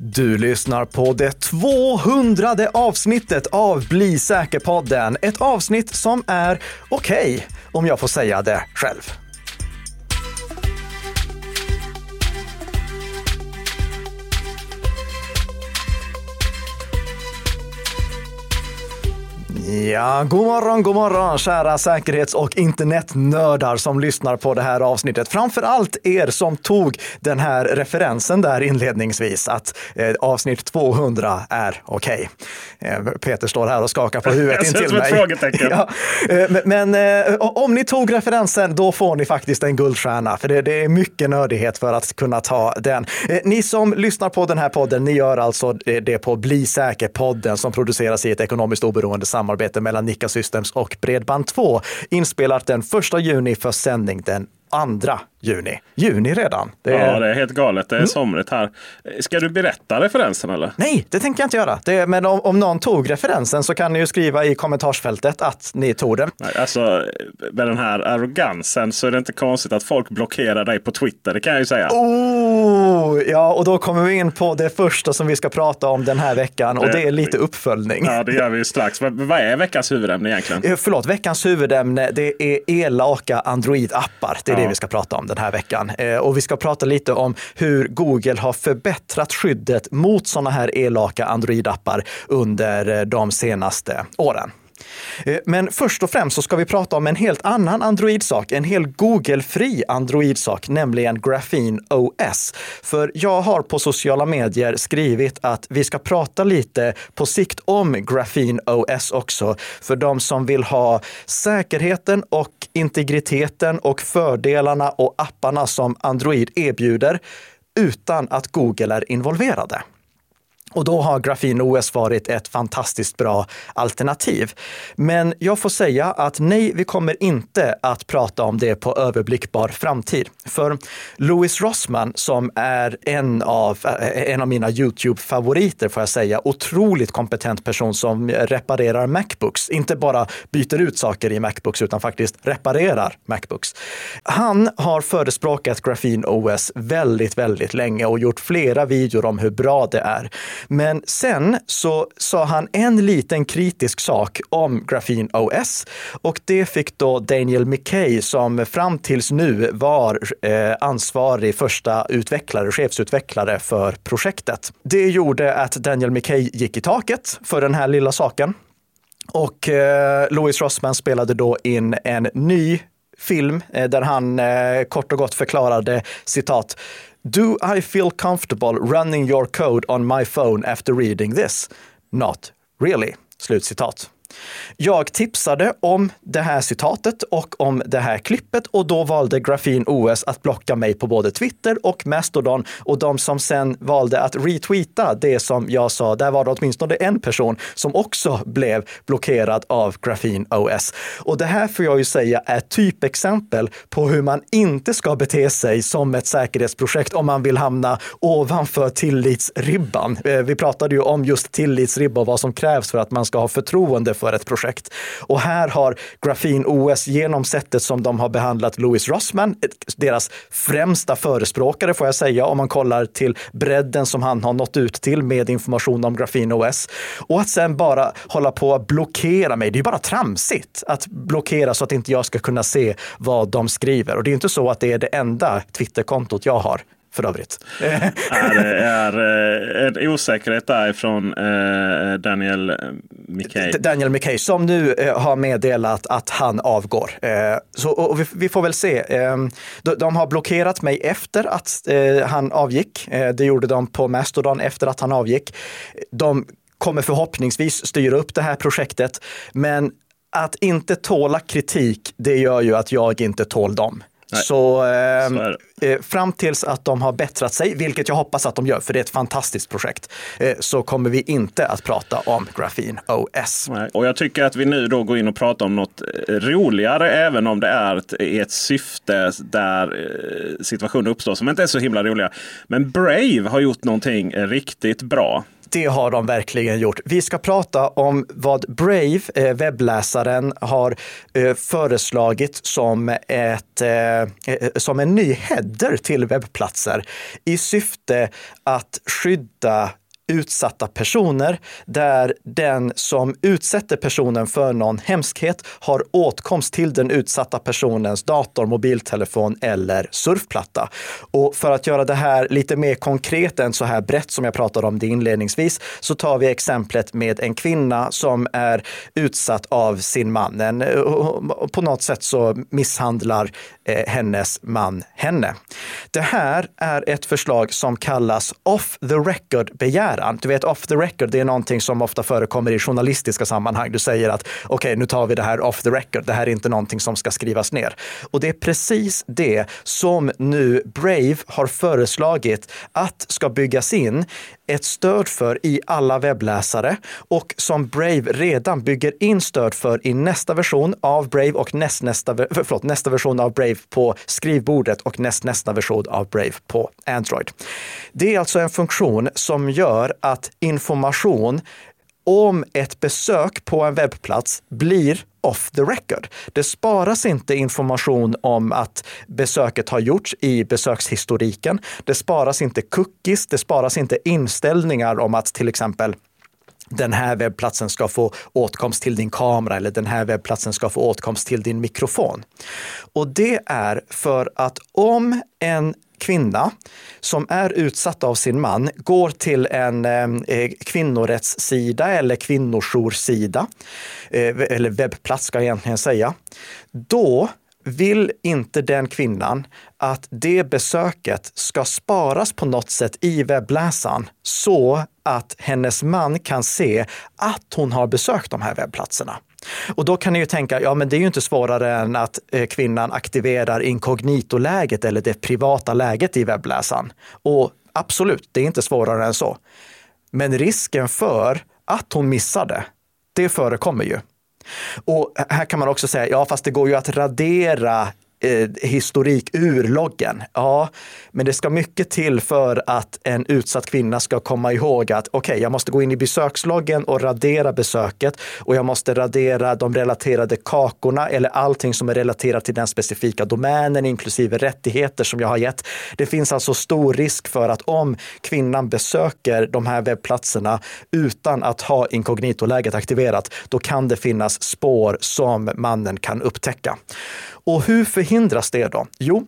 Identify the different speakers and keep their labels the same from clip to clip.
Speaker 1: Du lyssnar på det 200 avsnittet av Bli säker-podden. Ett avsnitt som är okej, okay, om jag får säga det själv. Ja, god morgon, god morgon, kära säkerhets och internetnördar som lyssnar på det här avsnittet. Framför allt er som tog den här referensen där inledningsvis, att eh, avsnitt 200 är okej. Okay. Eh, Peter står här och skakar på huvudet intill mig.
Speaker 2: Frågetecken.
Speaker 1: ja, eh, men eh, om ni tog referensen, då får ni faktiskt en guldstjärna, för det, det är mycket nördighet för att kunna ta den. Eh, ni som lyssnar på den här podden, ni gör alltså det på Bli säker-podden som produceras i ett ekonomiskt oberoende samarbete samarbete mellan Nika Systems och Bredband2 inspelat den 1 juni för sändning den 2 juni. Juni redan.
Speaker 2: Det är... Ja, det är helt galet. Det är mm. somrigt här. Ska du berätta referensen eller?
Speaker 1: Nej, det tänker jag inte göra. Det, men om, om någon tog referensen så kan ni ju skriva i kommentarsfältet att ni tog den.
Speaker 2: Nej, alltså, med den här arrogansen så är det inte konstigt att folk blockerar dig på Twitter. Det kan jag ju säga.
Speaker 1: Oh, ja, och då kommer vi in på det första som vi ska prata om den här veckan och det, det är lite uppföljning.
Speaker 2: Ja, det gör vi strax. Men vad är veckans huvudämne egentligen?
Speaker 1: Eh, förlåt, veckans huvudämne det är elaka Android-appar. Det är ja. det vi ska prata om den här veckan. Eh, och vi ska prata lite om hur Google har förbättrat skyddet mot sådana här elaka Android-appar under eh, de senaste åren. Eh, men först och främst så ska vi prata om en helt annan Android-sak, en helt Google-fri Android-sak, nämligen Graphene OS. För jag har på sociala medier skrivit att vi ska prata lite på sikt om Graphene OS också, för de som vill ha säkerheten och integriteten och fördelarna och apparna som Android erbjuder utan att Google är involverade. Och då har grafin-OS varit ett fantastiskt bra alternativ. Men jag får säga att nej, vi kommer inte att prata om det på överblickbar framtid. För Louis Rossman, som är en av, eh, en av mina Youtube-favoriter får jag säga, otroligt kompetent person som reparerar Macbooks, inte bara byter ut saker i Macbooks utan faktiskt reparerar Macbooks. Han har förespråkat grafin-OS väldigt, väldigt länge och gjort flera videor om hur bra det är. Men sen så sa han en liten kritisk sak om Graphene OS och det fick då Daniel McKay som fram tills nu var eh, ansvarig första utvecklare, chefsutvecklare för projektet. Det gjorde att Daniel McKay gick i taket för den här lilla saken. Och eh, Louis Rossman spelade då in en ny film eh, där han eh, kort och gott förklarade citat Do I feel comfortable running your code on my phone after reading this? Not really. Slutcitat. Jag tipsade om det här citatet och om det här klippet och då valde Grafin OS att blocka mig på både Twitter och Mastodon. Och de som sen valde att retweeta det som jag sa, där var det åtminstone en person som också blev blockerad av Grafin OS. Och det här får jag ju säga är typexempel på hur man inte ska bete sig som ett säkerhetsprojekt om man vill hamna ovanför tillitsribban. Eh, vi pratade ju om just tillitsribba och vad som krävs för att man ska ha förtroende för ett projekt. Och här har Grafin-OS genom sättet som de har behandlat Louis Rossman, deras främsta förespråkare får jag säga, om man kollar till bredden som han har nått ut till med information om Grafin-OS. Och att sen bara hålla på att blockera mig, det är ju bara tramsigt att blockera så att inte jag ska kunna se vad de skriver. Och det är inte så att det är det enda Twitterkontot jag har för övrigt.
Speaker 2: det är eh, en osäkerhet därifrån eh, Daniel McKay.
Speaker 1: Daniel McKay som nu eh, har meddelat att han avgår. Så, vi, får väl se. Ehm, de, de, har blockerat mig efter att han avgick. Det gjorde de på Mastodon efter att han avgick. De kommer förhoppningsvis styra upp det här projektet, men att inte tåla kritik, det gör ju att jag inte tål dem. Nej. Så, eh, eh, fram tills att de har bättrat sig, vilket jag hoppas att de gör, för det är ett fantastiskt projekt, eh, så kommer vi inte att prata om Graphene OS.
Speaker 2: Nej. Och jag tycker att vi nu då går in och pratar om något eh, roligare, även om det är ett, ett syfte där eh, situationer uppstår som inte är så himla roliga. Men Brave har gjort någonting riktigt bra.
Speaker 1: Det har de verkligen gjort. Vi ska prata om vad Brave, eh, webbläsaren, har eh, föreslagit som, ett, eh, som en ny header till webbplatser i syfte att skydda utsatta personer där den som utsätter personen för någon hemskhet har åtkomst till den utsatta personens dator, mobiltelefon eller surfplatta. Och för att göra det här lite mer konkret än så här brett som jag pratade om det inledningsvis så tar vi exemplet med en kvinna som är utsatt av sin man. En, på något sätt så misshandlar eh, hennes man henne. Det här är ett förslag som kallas off the record begäran. Du vet, off the record, det är någonting som ofta förekommer i journalistiska sammanhang. Du säger att okej, okay, nu tar vi det här off the record. Det här är inte någonting som ska skrivas ner. Och det är precis det som nu Brave har föreslagit att ska byggas in ett stöd för i alla webbläsare och som Brave redan bygger in stöd för i nästa version av Brave och näst, nästa, förlåt, nästa version av Brave på skrivbordet och näst, nästa version av Brave på Android. Det är alltså en funktion som gör att information om ett besök på en webbplats blir off the record. Det sparas inte information om att besöket har gjorts i besökshistoriken. Det sparas inte cookies, det sparas inte inställningar om att till exempel den här webbplatsen ska få åtkomst till din kamera eller den här webbplatsen ska få åtkomst till din mikrofon. Och det är för att om en kvinna som är utsatt av sin man går till en eh, eh kvinnorättssida eller kvinnojoursida, eh, eller webbplats ska jag egentligen säga, då vill inte den kvinnan att det besöket ska sparas på något sätt i webbläsaren så att hennes man kan se att hon har besökt de här webbplatserna. Och då kan ni ju tänka, ja men det är ju inte svårare än att eh, kvinnan aktiverar inkognito-läget eller det privata läget i webbläsaren. Och absolut, det är inte svårare än så. Men risken för att hon missar det, det förekommer ju. Och här kan man också säga, ja fast det går ju att radera eh, historik ur loggen. Ja, men det ska mycket till för att en utsatt kvinna ska komma ihåg att okej, okay, jag måste gå in i besöksloggen och radera besöket och jag måste radera de relaterade kakorna eller allting som är relaterat till den specifika domänen, inklusive rättigheter som jag har gett. Det finns alltså stor risk för att om kvinnan besöker de här webbplatserna utan att ha inkognitoläget aktiverat, då kan det finnas spår som mannen kan upptäcka. Och hur förhindras det då? Jo,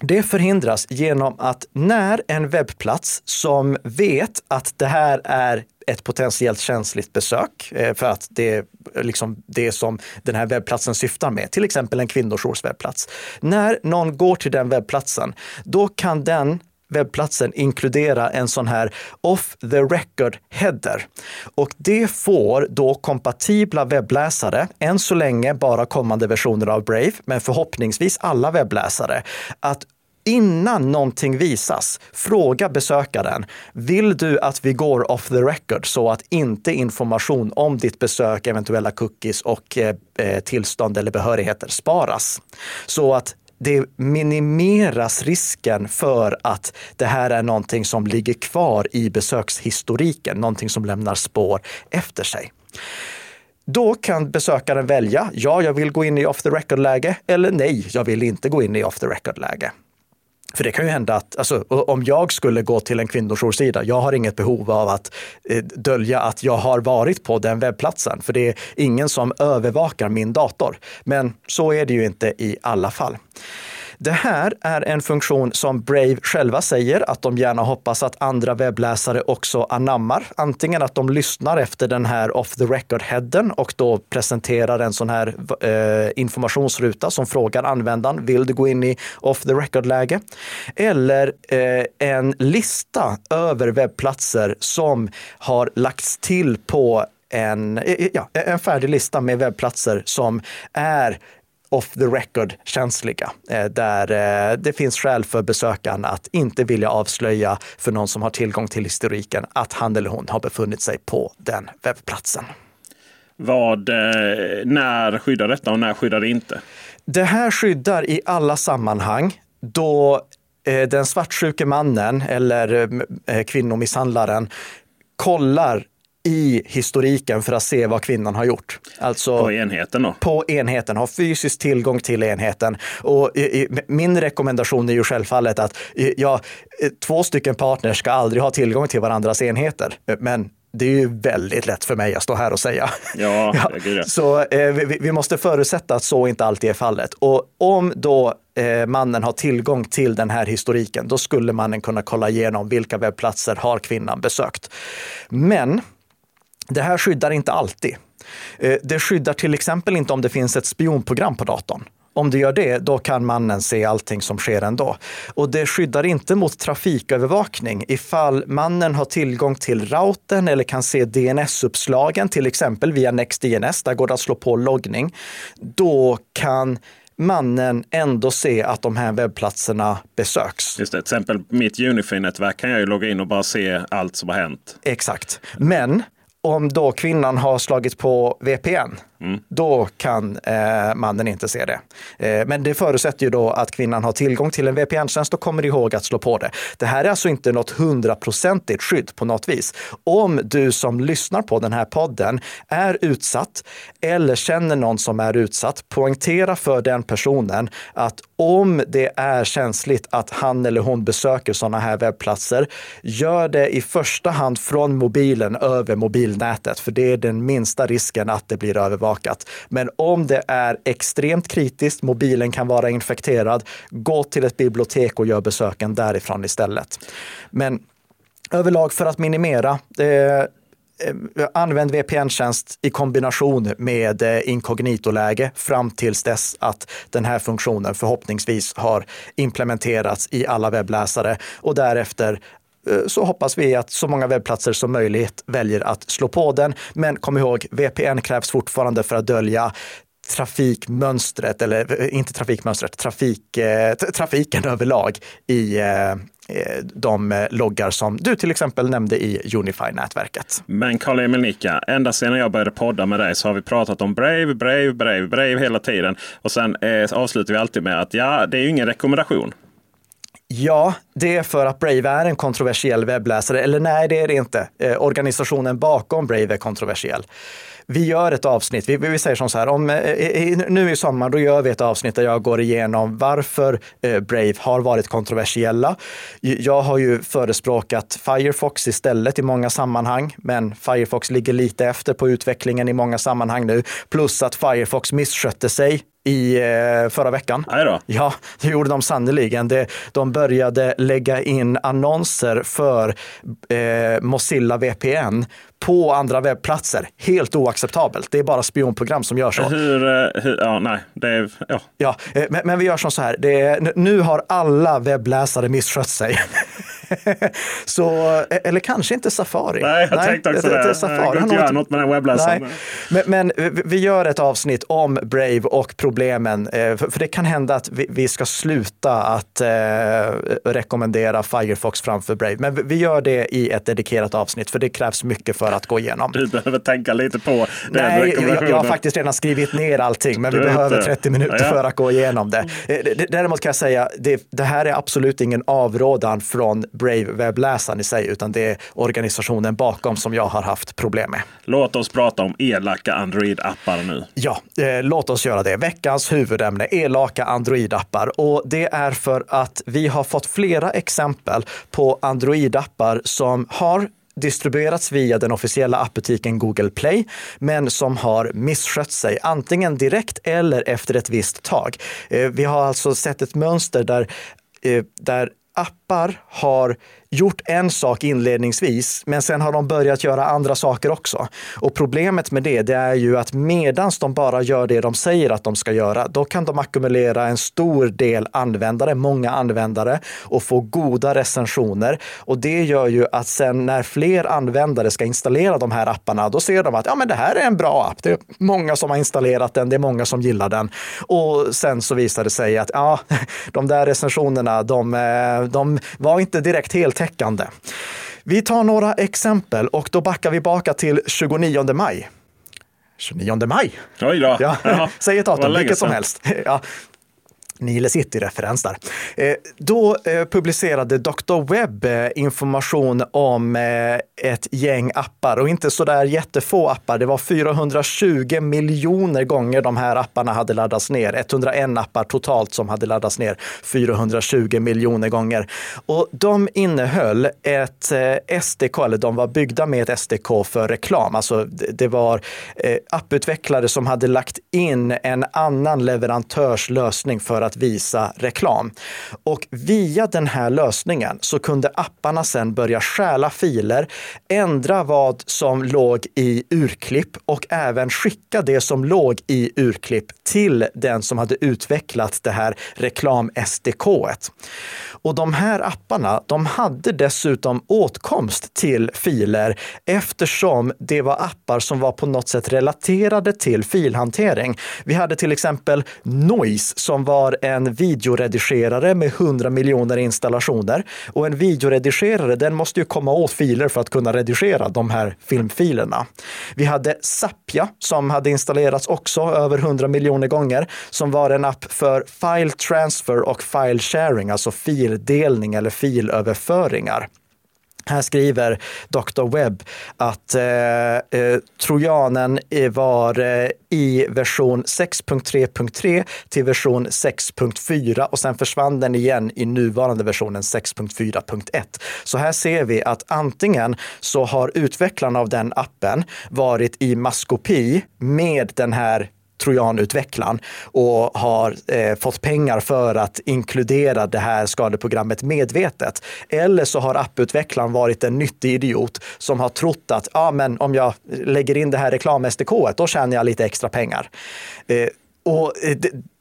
Speaker 1: det förhindras genom att när en webbplats som vet att det här är ett potentiellt känsligt besök eh, för att det är liksom det som den här webbplatsen syftar med, till exempel en kvinnojourswebbplats. När någon går till den webbplatsen, då kan den webbplatsen inkludera en sån här off the record header. Och det får då kompatibla webbläsare, än så länge bara kommande versioner av Brave, men förhoppningsvis alla webbläsare, att innan någonting visas, fråga besökaren, vill du att vi går off the record så att inte information om ditt besök, eventuella cookies och eh, eh tillstånd eller behörigheter sparas? Så att det minimeras risken för att det här är någonting som ligger kvar i besökshistoriken, någonting som lämnar spår efter sig. Då kan besökaren välja, ja, jag vill gå in i off the record-läge eller nej, jag vill inte gå in i off the record-läge. För det kan ju hända att alltså, om jag skulle gå till en kvinnojoursida, jag har inget behov av att eh, dölja att jag har varit på den webbplatsen, för det är ingen som övervakar min dator. Men så är det ju inte i alla fall. Det här är en funktion som Brave själva säger att de gärna hoppas att andra webbläsare också anammar. Antingen att de lyssnar efter den här off the record-headen och då presenterar en sån här eh, informationsruta som frågar användaren, vill du gå in i off the record-läge? Eller eh, en lista över webbplatser som har lagts till på en, eh, ja, en färdig lista med webbplatser som är off the record känsliga, eh, där eh, det finns skäl för besökaren att inte vilja avslöja för någon som har tillgång till historiken att han eller hon har befunnit sig på den webbplatsen.
Speaker 2: Vad, eh, när skyddar detta och när skyddar det inte?
Speaker 1: Det här skyddar i alla sammanhang då den svartsjuke mannen eller kvinnomisshandlaren kollar i historiken för att se vad kvinnan har gjort.
Speaker 2: Alltså, på enheten då?
Speaker 1: På enheten, har fysisk tillgång till enheten. Och min rekommendation är ju självfallet att ja, två stycken partners ska aldrig ha tillgång till varandras enheter. Men det är ju väldigt lätt för mig att stå här och säga.
Speaker 2: Ja,
Speaker 1: ja. Så eh, vi, vi, måste förutsätta att så inte alltid är fallet. Och om då eh, mannen har tillgång till den här historiken, då skulle mannen kunna kolla igenom vilka webbplatser har kvinnan besökt. Men det här skyddar inte alltid. Eh, det skyddar till exempel inte om det finns ett spionprogram på datorn. Om det gör det, då kan mannen se allting som sker ändå. Och det skyddar inte mot trafikövervakning. Ifall mannen har tillgång till routern eller kan se DNS-uppslagen, till exempel via NextDNS, där går det att slå på loggning, då kan mannen ändå se att de här webbplatserna besöks.
Speaker 2: Just det, till exempel mitt Unify-nätverk kan jag ju logga in och bara se allt som har hänt.
Speaker 1: Exakt. Men om då kvinnan har slagit på VPN, Mm. Då kan eh, mannen inte se det. Eh, men det förutsätter ju då att kvinnan har tillgång till en VPN-tjänst och kommer ihåg att slå på det. Det här är alltså inte något hundraprocentigt skydd på något vis. Om du som lyssnar på den här podden är utsatt eller känner någon som är utsatt, poängtera för den personen att om det är känsligt att han eller hon besöker sådana här webbplatser, gör det i första hand från mobilen över mobilnätet, för det är den minsta risken att det blir övervakat övervakat. Men om det är extremt kritiskt, mobilen kan vara infekterad, gå till ett bibliotek och gör besöken därifrån istället. Men överlag för att minimera eh, Använd VPN-tjänst i kombination med eh, inkognito-läge fram tills dess att den här funktionen förhoppningsvis har implementerats i alla webbläsare och därefter Eh, så hoppas vi att så många webbplatser som möjligt väljer att slå på den. Men kom ihåg, VPN krävs fortfarande för att dölja trafikmönstret, eller eh, inte trafikmönstret, trafik, eh, trafiken överlag i eh, eh de loggar som du till exempel nämnde i Unify-nätverket.
Speaker 2: Men Karl-Emil Nicka, ända sedan jag började podda med dig så har vi pratat om Brave, Brave, Brave, Brave hela tiden. Och sen eh, avslutar vi alltid med att ja, det är ju ingen rekommendation.
Speaker 1: Ja, det är för att Brave är en kontroversiell webbläsare. Eller nej, det är det inte. Eh, organisationen bakom Brave är kontroversiell. Vi gör ett avsnitt, vi, vi säger som så här, om, eh, nu i sommar då gör vi ett avsnitt där jag går igenom varför eh, Brave har varit kontroversiella. Jag har ju förespråkat Firefox istället i många sammanhang, men Firefox ligger lite efter på utvecklingen i många sammanhang nu. Plus att Firefox misskötte sig i eh, förra veckan. Ja, det gjorde de sannerligen. de började lägga in annonser för eh, Mozilla VPN på andra webbplatser. Helt oacceptabelt. Det är bara spionprogram som gör så.
Speaker 2: Hur, eh, hur ja, nej, det är, ja.
Speaker 1: ja men, men vi gör som så här. Är, nu har alla webbläsare misskött sig. så, eh, eller kanske inte Safari.
Speaker 2: Nej, jag Nej, tänkte också det. det. Safari. Jag går inte göra något med den webbläsaren.
Speaker 1: Men, men, vi gör ett avsnitt om Brave och problemen. För det kan hända att vi ska sluta att eh, rekommendera Firefox framför Brave. Men vi gör det i ett dedikerat avsnitt, för det krävs mycket för att gå igenom.
Speaker 2: Du behöver tänka lite på den
Speaker 1: Nej, jag, jag har faktiskt redan skrivit ner allting, men vi behöver 30 minuter ja, ja. för att gå igenom det. Eh, däremot kan jag säga, det, det här är absolut ingen avrådan från Brave-webbläsaren i sig, utan det är organisationen bakom som jag har haft problem med.
Speaker 2: Låt oss prata om elaka Android-appar nu.
Speaker 1: Ja, eh, låt oss göra det. Veckans huvudämne, elaka Android-appar. Och det är för att vi har fått flera exempel på Android-appar som har distribuerats via den officiella appbutiken Google Play, men som har misskött sig, antingen direkt eller efter ett visst tag. Eh, vi har alltså sett ett mönster där, eh, där appar har gjort en sak inledningsvis, men sen har de börjat göra andra saker också. Och problemet med det, det är ju att medans de bara gör det de säger att de ska göra, då kan de ackumulera en stor del användare, många användare och få goda recensioner. Och det gör ju att sen när fler användare ska installera de här apparna, då ser de att ja, men det här är en bra app. Det är många som har installerat den, det är många som gillar den. Och sen så visar det sig att ja, de där recensionerna, de, eh, de var inte direkt heltäckande. Vi tar några exempel och då backar vi baka till 29 maj. 29 maj.
Speaker 2: Oj då.
Speaker 1: Ja. Säg ett datum, vilket som helst. Ja. Nile City-referens där. Eh, då eh, publicerade Dr. Webb eh, information om ett gäng appar och inte så där jättefå appar. Det var 420 miljoner gånger de här apparna hade laddats ner. 101 appar totalt som hade laddats ner 420 miljoner gånger. Och de innehöll ett SDK, eller de var byggda med ett SDK för reklam. Alltså det var apputvecklare som hade lagt in en annan leverantörs lösning för att visa reklam. Och via den här lösningen så kunde apparna sen börja stjäla filer, ändra vad som låg i urklipp och även skicka det som låg i urklipp till den som hade utvecklat det här reklam-SDK. Och de här apparna, de hade dessutom åtkomst till filer eftersom det var appar som var på något sätt relaterade till filhantering. Vi hade till exempel Noise som var en videoredigerare med 100 miljoner installationer. Och en videoredigerare, den måste ju komma åt filer för att kunna redigera de här filmfilerna. Vi hade Zapia som hade installerats också över 100 miljoner gånger, som var en app för file transfer och file sharing, alltså fildelning eller filöverföringar. Här skriver Dr. Webb att eh, eh, trojanen eh, var eh, i version 6.3.3 till version 6.4 och sen försvann den igen i nuvarande versionen 6.4.1. Så här ser vi att antingen så har utvecklarna av den appen varit i maskopi med den här trojanutvecklaren och har eh, fått pengar för att inkludera det här skadeprogrammet medvetet. Eller så har apputvecklaren varit en nyttig idiot som har trott att ah, men om jag lägger in det här reklam-SDK, då tjänar jag lite extra pengar. Eh, och eh,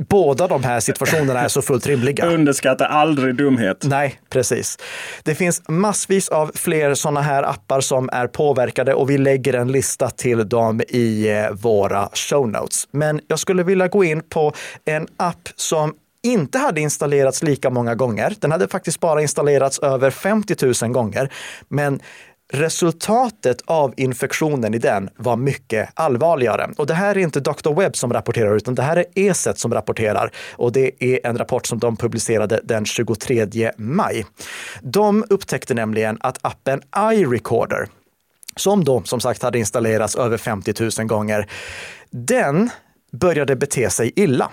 Speaker 1: båda de här situationerna är så fullt rimliga.
Speaker 2: Underskatta aldrig dumhet.
Speaker 1: Nej, precis. Det finns massvis av fler sådana här appar som är påverkade och vi lägger en lista till dem i eh, våra show notes. Men jag skulle vilja gå in på en app som inte hade installerats lika många gånger. Den hade faktiskt bara installerats över 50 000 gånger. Men Resultatet av infektionen i den var mycket allvarligare. Och det här är inte Dr. Webb som rapporterar, utan det här är ESET som rapporterar. Och det är en rapport som de publicerade den 23 maj. De upptäckte nämligen att appen iRecorder, som då som sagt hade installerats över 50 000 gånger, den började bete sig illa.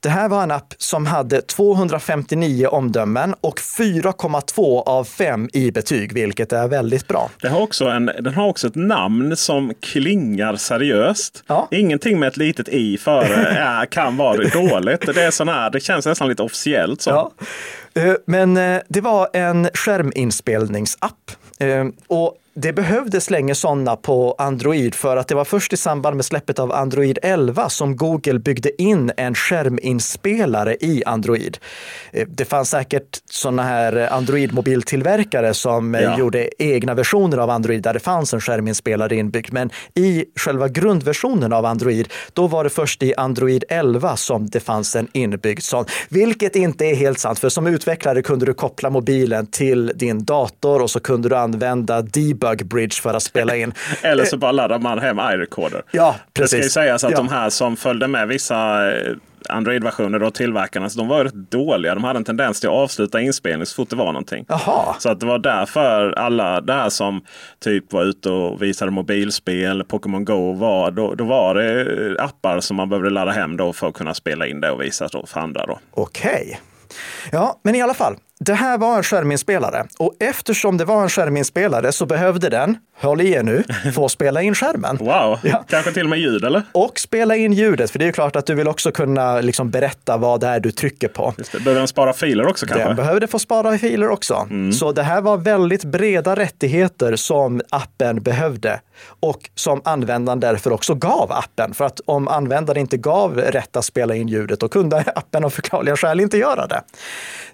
Speaker 1: Det här var en app som hade 259 omdömen och 4,2 av 5 i betyg, vilket är väldigt bra.
Speaker 2: Det har också en, den har också ett namn som klingar seriöst. Ja. Ingenting med ett litet i före kan vara dåligt. Det, är sån här, det känns nästan lite officiellt. Så. Ja.
Speaker 1: Eh, men eh, det var en skärminspelningsapp. Eh, och det behövdes länge sådana på Android för att det var först i samband med släppet av Android 11 som Google byggde in en skärminspelare i Android. Eh, det fanns säkert sådana här Android-mobiltillverkare som eh, ja. gjorde egna versioner av Android där det fanns en skärminspelare inbyggd. Men i själva grundversionen av Android, då var det först i Android 11 som det fanns en inbyggd sån. Vilket inte är helt sant, för som utvecklare kunde du koppla mobilen till din dator och så kunde du använda debug debug bridge för att spela in.
Speaker 2: Eller så bara laddar man hem iRecorder.
Speaker 1: Ja, precis.
Speaker 2: Det ska ju sägas att ja. de här som följde med vissa eh, Android-versioner och tillverkarna, så de var rätt dåliga. De hade en tendens till att avsluta inspelning så fort det var någonting.
Speaker 1: Aha.
Speaker 2: Så att det var därför alla det här som typ var ute och visade mobilspel, Pokémon Go var, då, då var det appar som man behövde ladda hem då för att kunna spela in det och visa då för andra.
Speaker 1: Okej. Okay. Ja, men i alla fall. Det här var en skärminspelare och eftersom det var en skärminspelare så behövde den, håll i er nu, få spela in skärmen.
Speaker 2: Wow, ja. kanske till och med ljud eller?
Speaker 1: Och spela in ljudet, för det är klart att du vill också kunna liksom berätta vad det är du trycker på.
Speaker 2: Just det. Behöver den spara filer också kanske?
Speaker 1: Den behövde få spara filer också. Mm. Så det här var väldigt breda rättigheter som appen behövde och som användaren därför också gav appen. För att om användaren inte gav rätt att spela in ljudet, då kunde appen av förklarliga skäl inte göra det.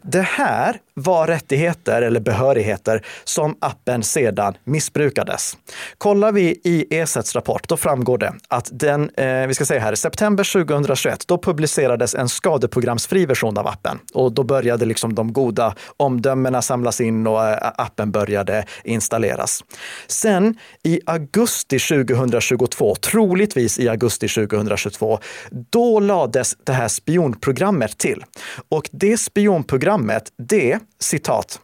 Speaker 1: Det här Bye. Var rättigheter eller behörigheter som appen sedan missbrukades. Kollar vi i ESETs rapport, då framgår det att den, eh, vi ska säga här, september 2021, då publicerades en skadeprogramsfri version av appen och då började liksom de goda omdömena samlas in och eh, appen började installeras. Sen i augusti 2022, troligtvis i augusti 2022, då lades det här spionprogrammet till. Och det spionprogrammet, det, citat,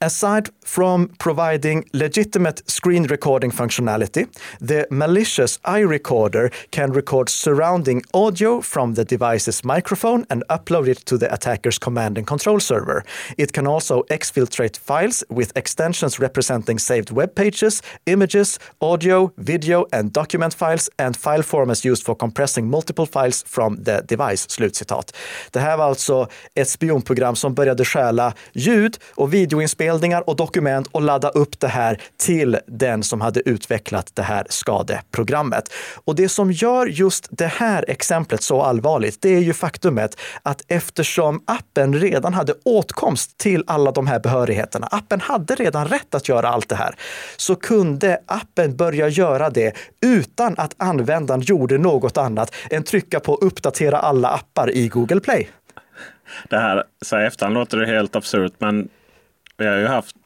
Speaker 1: Aside from providing legitimate screen recording functionality, the malicious iRecorder can record surrounding audio from the device's microphone and upload it to the attacker's command and control server. It can also exfiltrate files with extensions representing saved web pages, images, audio, video and document files and file formats used for compressing multiple files from the device. Slutcitat. Det här var alltså ett spionprogram som började stjäla ljud och videoinspelningar och dokument och ladda upp det här till den som hade utvecklat det här skadeprogrammet. Och det som gör just det här exemplet så allvarligt, det är ju faktumet att eftersom appen redan hade åtkomst till alla de här behörigheterna, appen hade redan rätt att göra allt det här, så kunde appen börja göra det utan att användaren gjorde något annat än trycka på uppdatera alla appar i Google Play.
Speaker 2: Det här så här efterhand låter det helt absurt, men vi har ju haft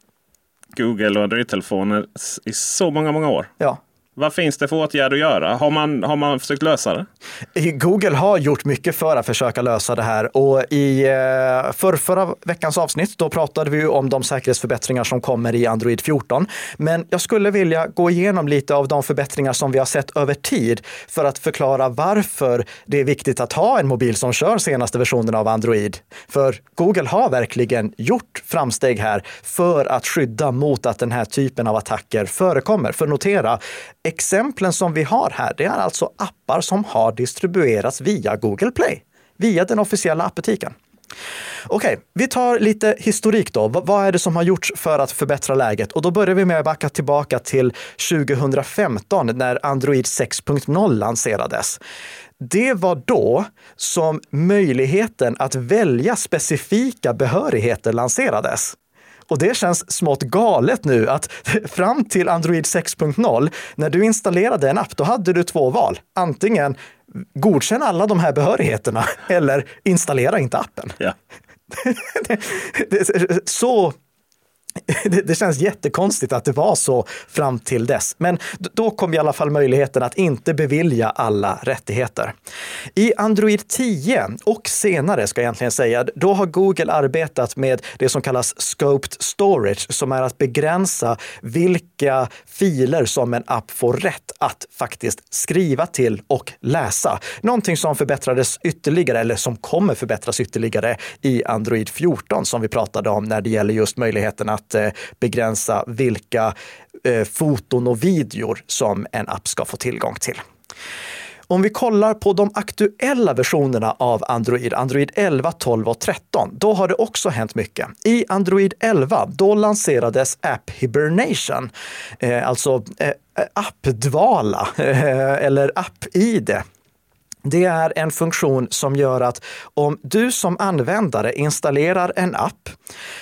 Speaker 2: Google och Android-telefoner i så många, många år.
Speaker 1: Ja.
Speaker 2: Vad finns det för åtgärder att göra? Har man, har man försökt lösa det?
Speaker 1: Eh, Google har gjort mycket för att försöka lösa det här och i eh, för, förra veckans avsnitt då pratade vi om de säkerhetsförbättringar som kommer i Android 14. Men jag skulle vilja gå igenom lite av de förbättringar som vi har sett över tid för att förklara varför det är viktigt att ha en mobil som kör senaste versionen av Android. För Google har verkligen gjort framsteg här för att skydda mot att den här typen av attacker förekommer. För notera, Exemplen som vi har här, det är alltså appar som har distribuerats via Google Play, via den officiella appbutiken. Okej, okay, vi tar lite historik då. V vad är det som har gjorts för att förbättra läget? Och då börjar vi med att backa tillbaka till 2015 när Android 6.0 lanserades. Det var då som möjligheten att välja specifika behörigheter lanserades. Och det känns smått galet nu att fram till Android 6.0, när du installerade en app, då hade du två val. Antingen godkänn alla de här behörigheterna eller installera inte appen.
Speaker 2: Ja.
Speaker 1: så det, det, känns jättekonstigt att det var så fram till dess. Men då kom i alla fall möjligheten att inte bevilja alla rättigheter. I Android 10 och senare ska jag egentligen säga, då har Google arbetat med det som kallas scoped storage, som är att begränsa vilka filer som en app får rätt att faktiskt skriva till och läsa. Någonting som förbättrades ytterligare, eller som kommer förbättras ytterligare i Android 14 som vi pratade om när det gäller just möjligheten att att eh, begränsa vilka eh, foton och videor som en app ska få tillgång till. Om vi kollar på de aktuella versionerna av Android, Android 11, 12 och 13, då har det också hänt mycket. I Android 11, då lanserades App Hibernation, eh, alltså eh, eh appdvala eh, eller app-id det är en funktion som gör att om du som användare installerar en app,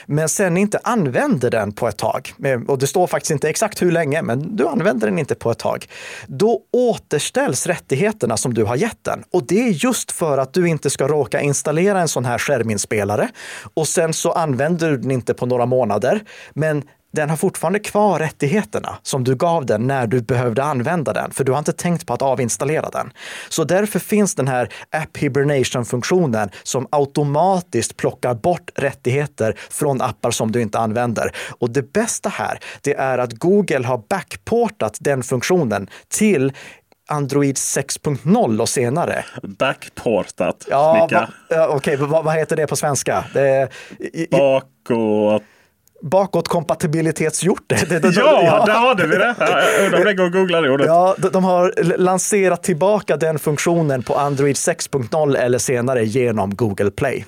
Speaker 1: men sen inte använder den på ett tag, och det står faktiskt inte exakt hur länge, men du använder den inte på ett tag, då återställs rättigheterna som du har gett den. Och det är just för att du inte ska råka installera en sån här skärminspelare och sen så använder du den inte på några månader, men den har fortfarande kvar rättigheterna som du gav den när du behövde använda den, för du har inte tänkt på att avinstallera den. Så därför finns den här App Hibernation-funktionen som automatiskt plockar bort rättigheter från appar som du inte använder. Och det bästa här, det är att Google har backportat den funktionen till Android 6.0 och senare.
Speaker 2: Backportat?
Speaker 1: Ja, okej, okay, vad, vad heter det på svenska? Det,
Speaker 2: i, Bakåt
Speaker 1: bakåtkompatibilitetsgjort det.
Speaker 2: det, det ja, ja, där hade vi det. undrar om det går att googla det ordet.
Speaker 1: Ja, de har lanserat tillbaka den funktionen på Android 6.0 eller senare genom Google Play.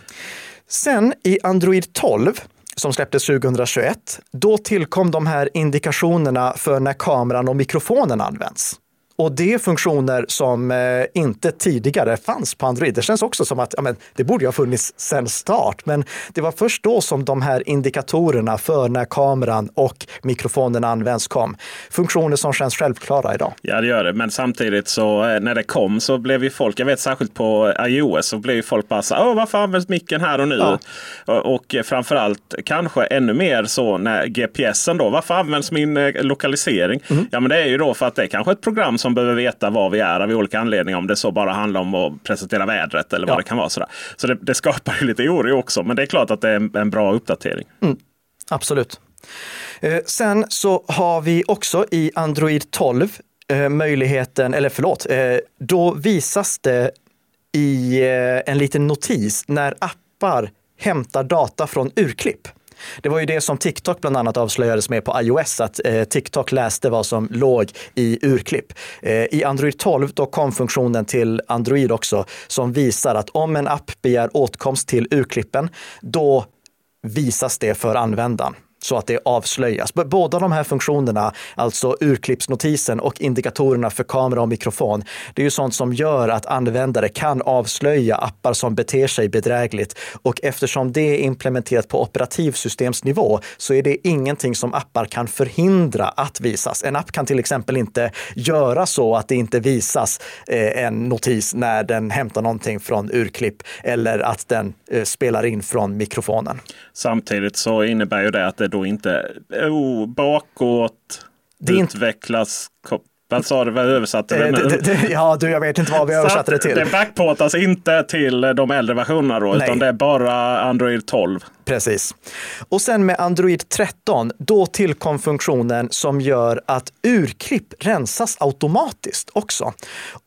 Speaker 1: Sen i Android 12 som släpptes 2021, då tillkom de här indikationerna för när kameran och mikrofonen används. Och det är funktioner som eh, inte tidigare fanns på Android. Det känns också som att ja, men, det borde ha funnits sedan start, men det var först då som de här indikatorerna för när kameran och mikrofonen används kom. Funktioner som känns självklara idag.
Speaker 2: Ja, det gör det. Men samtidigt så eh, när det kom så blev ju folk, jag vet särskilt på iOS, så blev ju folk bara så Åh, varför används micken här och nu? Ja. Och, och framförallt kanske ännu mer så när GPSen då, varför används min eh, lokalisering? Mm. Ja, men det är ju då för att det är kanske ett program som behöver veta var vi är av olika anledningar. Om det så bara handlar om att presentera vädret eller vad ja. det kan vara. Sådär. Så det, det skapar ju lite oro också. Men det är klart att det är en, en bra uppdatering.
Speaker 1: Mm. Absolut. Eh, sen så har vi också i Android 12 eh, möjligheten, eller förlåt, eh, då visas det i eh, en liten notis när appar hämtar data från urklipp. Det var ju det som TikTok bland annat avslöjades med på iOS, att eh, TikTok läste vad som låg i urklipp. Eh, I Android 12 då kom funktionen till Android också som visar att om en app begär åtkomst till urklippen, då visas det för användaren så att det avslöjas. Båda de här funktionerna, alltså urklippsnotisen och indikatorerna för kamera och mikrofon, det är ju sånt som gör att användare kan avslöja appar som beter sig bedrägligt. Och eftersom det är implementerat på operativsystemsnivå så är det ingenting som appar kan förhindra att visas. En app kan till exempel inte göra så att det inte visas eh, en notis när den hämtar någonting från urklipp eller att den eh, spelar in från mikrofonen.
Speaker 2: Samtidigt så innebär ju det att det då inte oh, bakåt det utvecklas vad sa du? Vad översatte
Speaker 1: vi nu? Ja, du, jag vet inte vad vi översatte det till.
Speaker 2: Det backportas inte till de äldre versionerna då, utan det är bara Android 12.
Speaker 1: Precis. Och sen med Android 13, då tillkom funktionen som gör att urklipp rensas automatiskt också.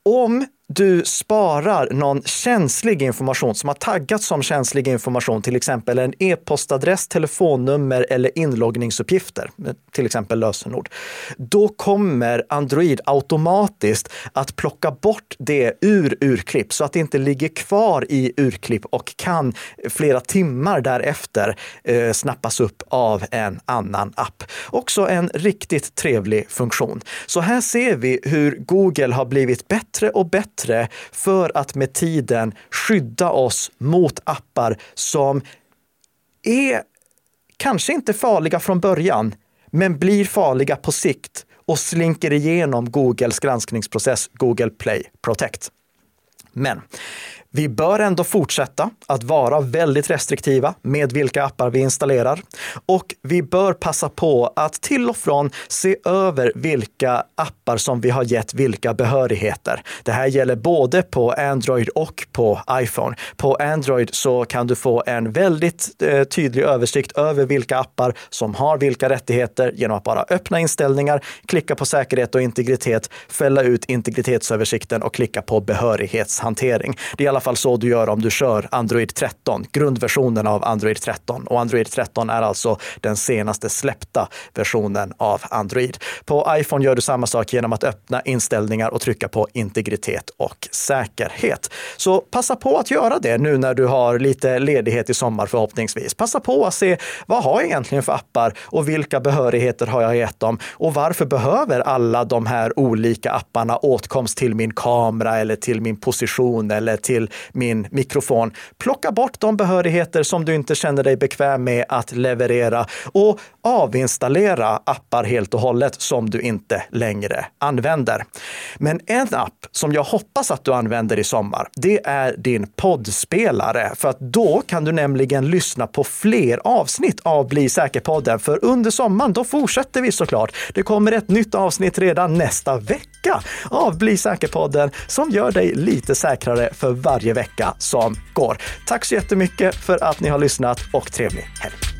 Speaker 1: Om du sparar någon känslig information som har taggats som känslig information, till exempel en e-postadress, telefonnummer eller inloggningsuppgifter, till exempel lösenord, då kommer Android automatiskt att plocka bort det ur urklipp så att det inte ligger kvar i urklipp och kan flera timmar därefter eh, snappas upp av en annan app. Också en riktigt trevlig funktion. Så här ser vi hur Google har blivit bättre och bättre bättre för att med tiden skydda oss mot appar som är kanske inte farliga från början, men blir farliga på sikt och slinker igenom Googles granskningsprocess Google Play Protect. Men vi bör ändå fortsätta att vara väldigt restriktiva med vilka appar vi installerar och vi bör passa på att till och från se över vilka appar som vi har gett vilka behörigheter. Det här gäller både på Android och på iPhone. På Android så kan du få en väldigt eh, tydlig översikt över vilka appar som har vilka rättigheter genom att bara öppna inställningar, klicka på säkerhet och integritet, fälla ut integritetsöversikten och klicka på behörighetshantering. Det är i alla fall så du gör om du kör Android 13, grundversionen av Android 13. Och Android 13 är alltså den senaste släppta versionen av Android. På iPhone gör du samma sak genom att öppna inställningar och trycka på integritet och säkerhet. Så passa på att göra det nu när du har lite ledighet i sommar förhoppningsvis. Passa på att se vad har jag egentligen för appar och vilka behörigheter har jag gett dem och varför behöver alla de här olika apparna åtkomst till min kamera eller till min position eller till min mikrofon. Plocka bort de behörigheter som du inte känner dig bekväm med att leverera och avinstallera appar helt och hållet som du inte längre använder. Men en app som jag hoppas att du använder i sommar, det är din poddspelare. För att då kan du nämligen lyssna på fler avsnitt av Bli säker-podden. För under sommaren, då fortsätter vi såklart. Det kommer ett nytt avsnitt redan nästa vecka vecka av Bli säker-podden som gör dig lite säkrare för varje vecka som går. Tack så jättemycket för att ni har lyssnat och trevlig helg!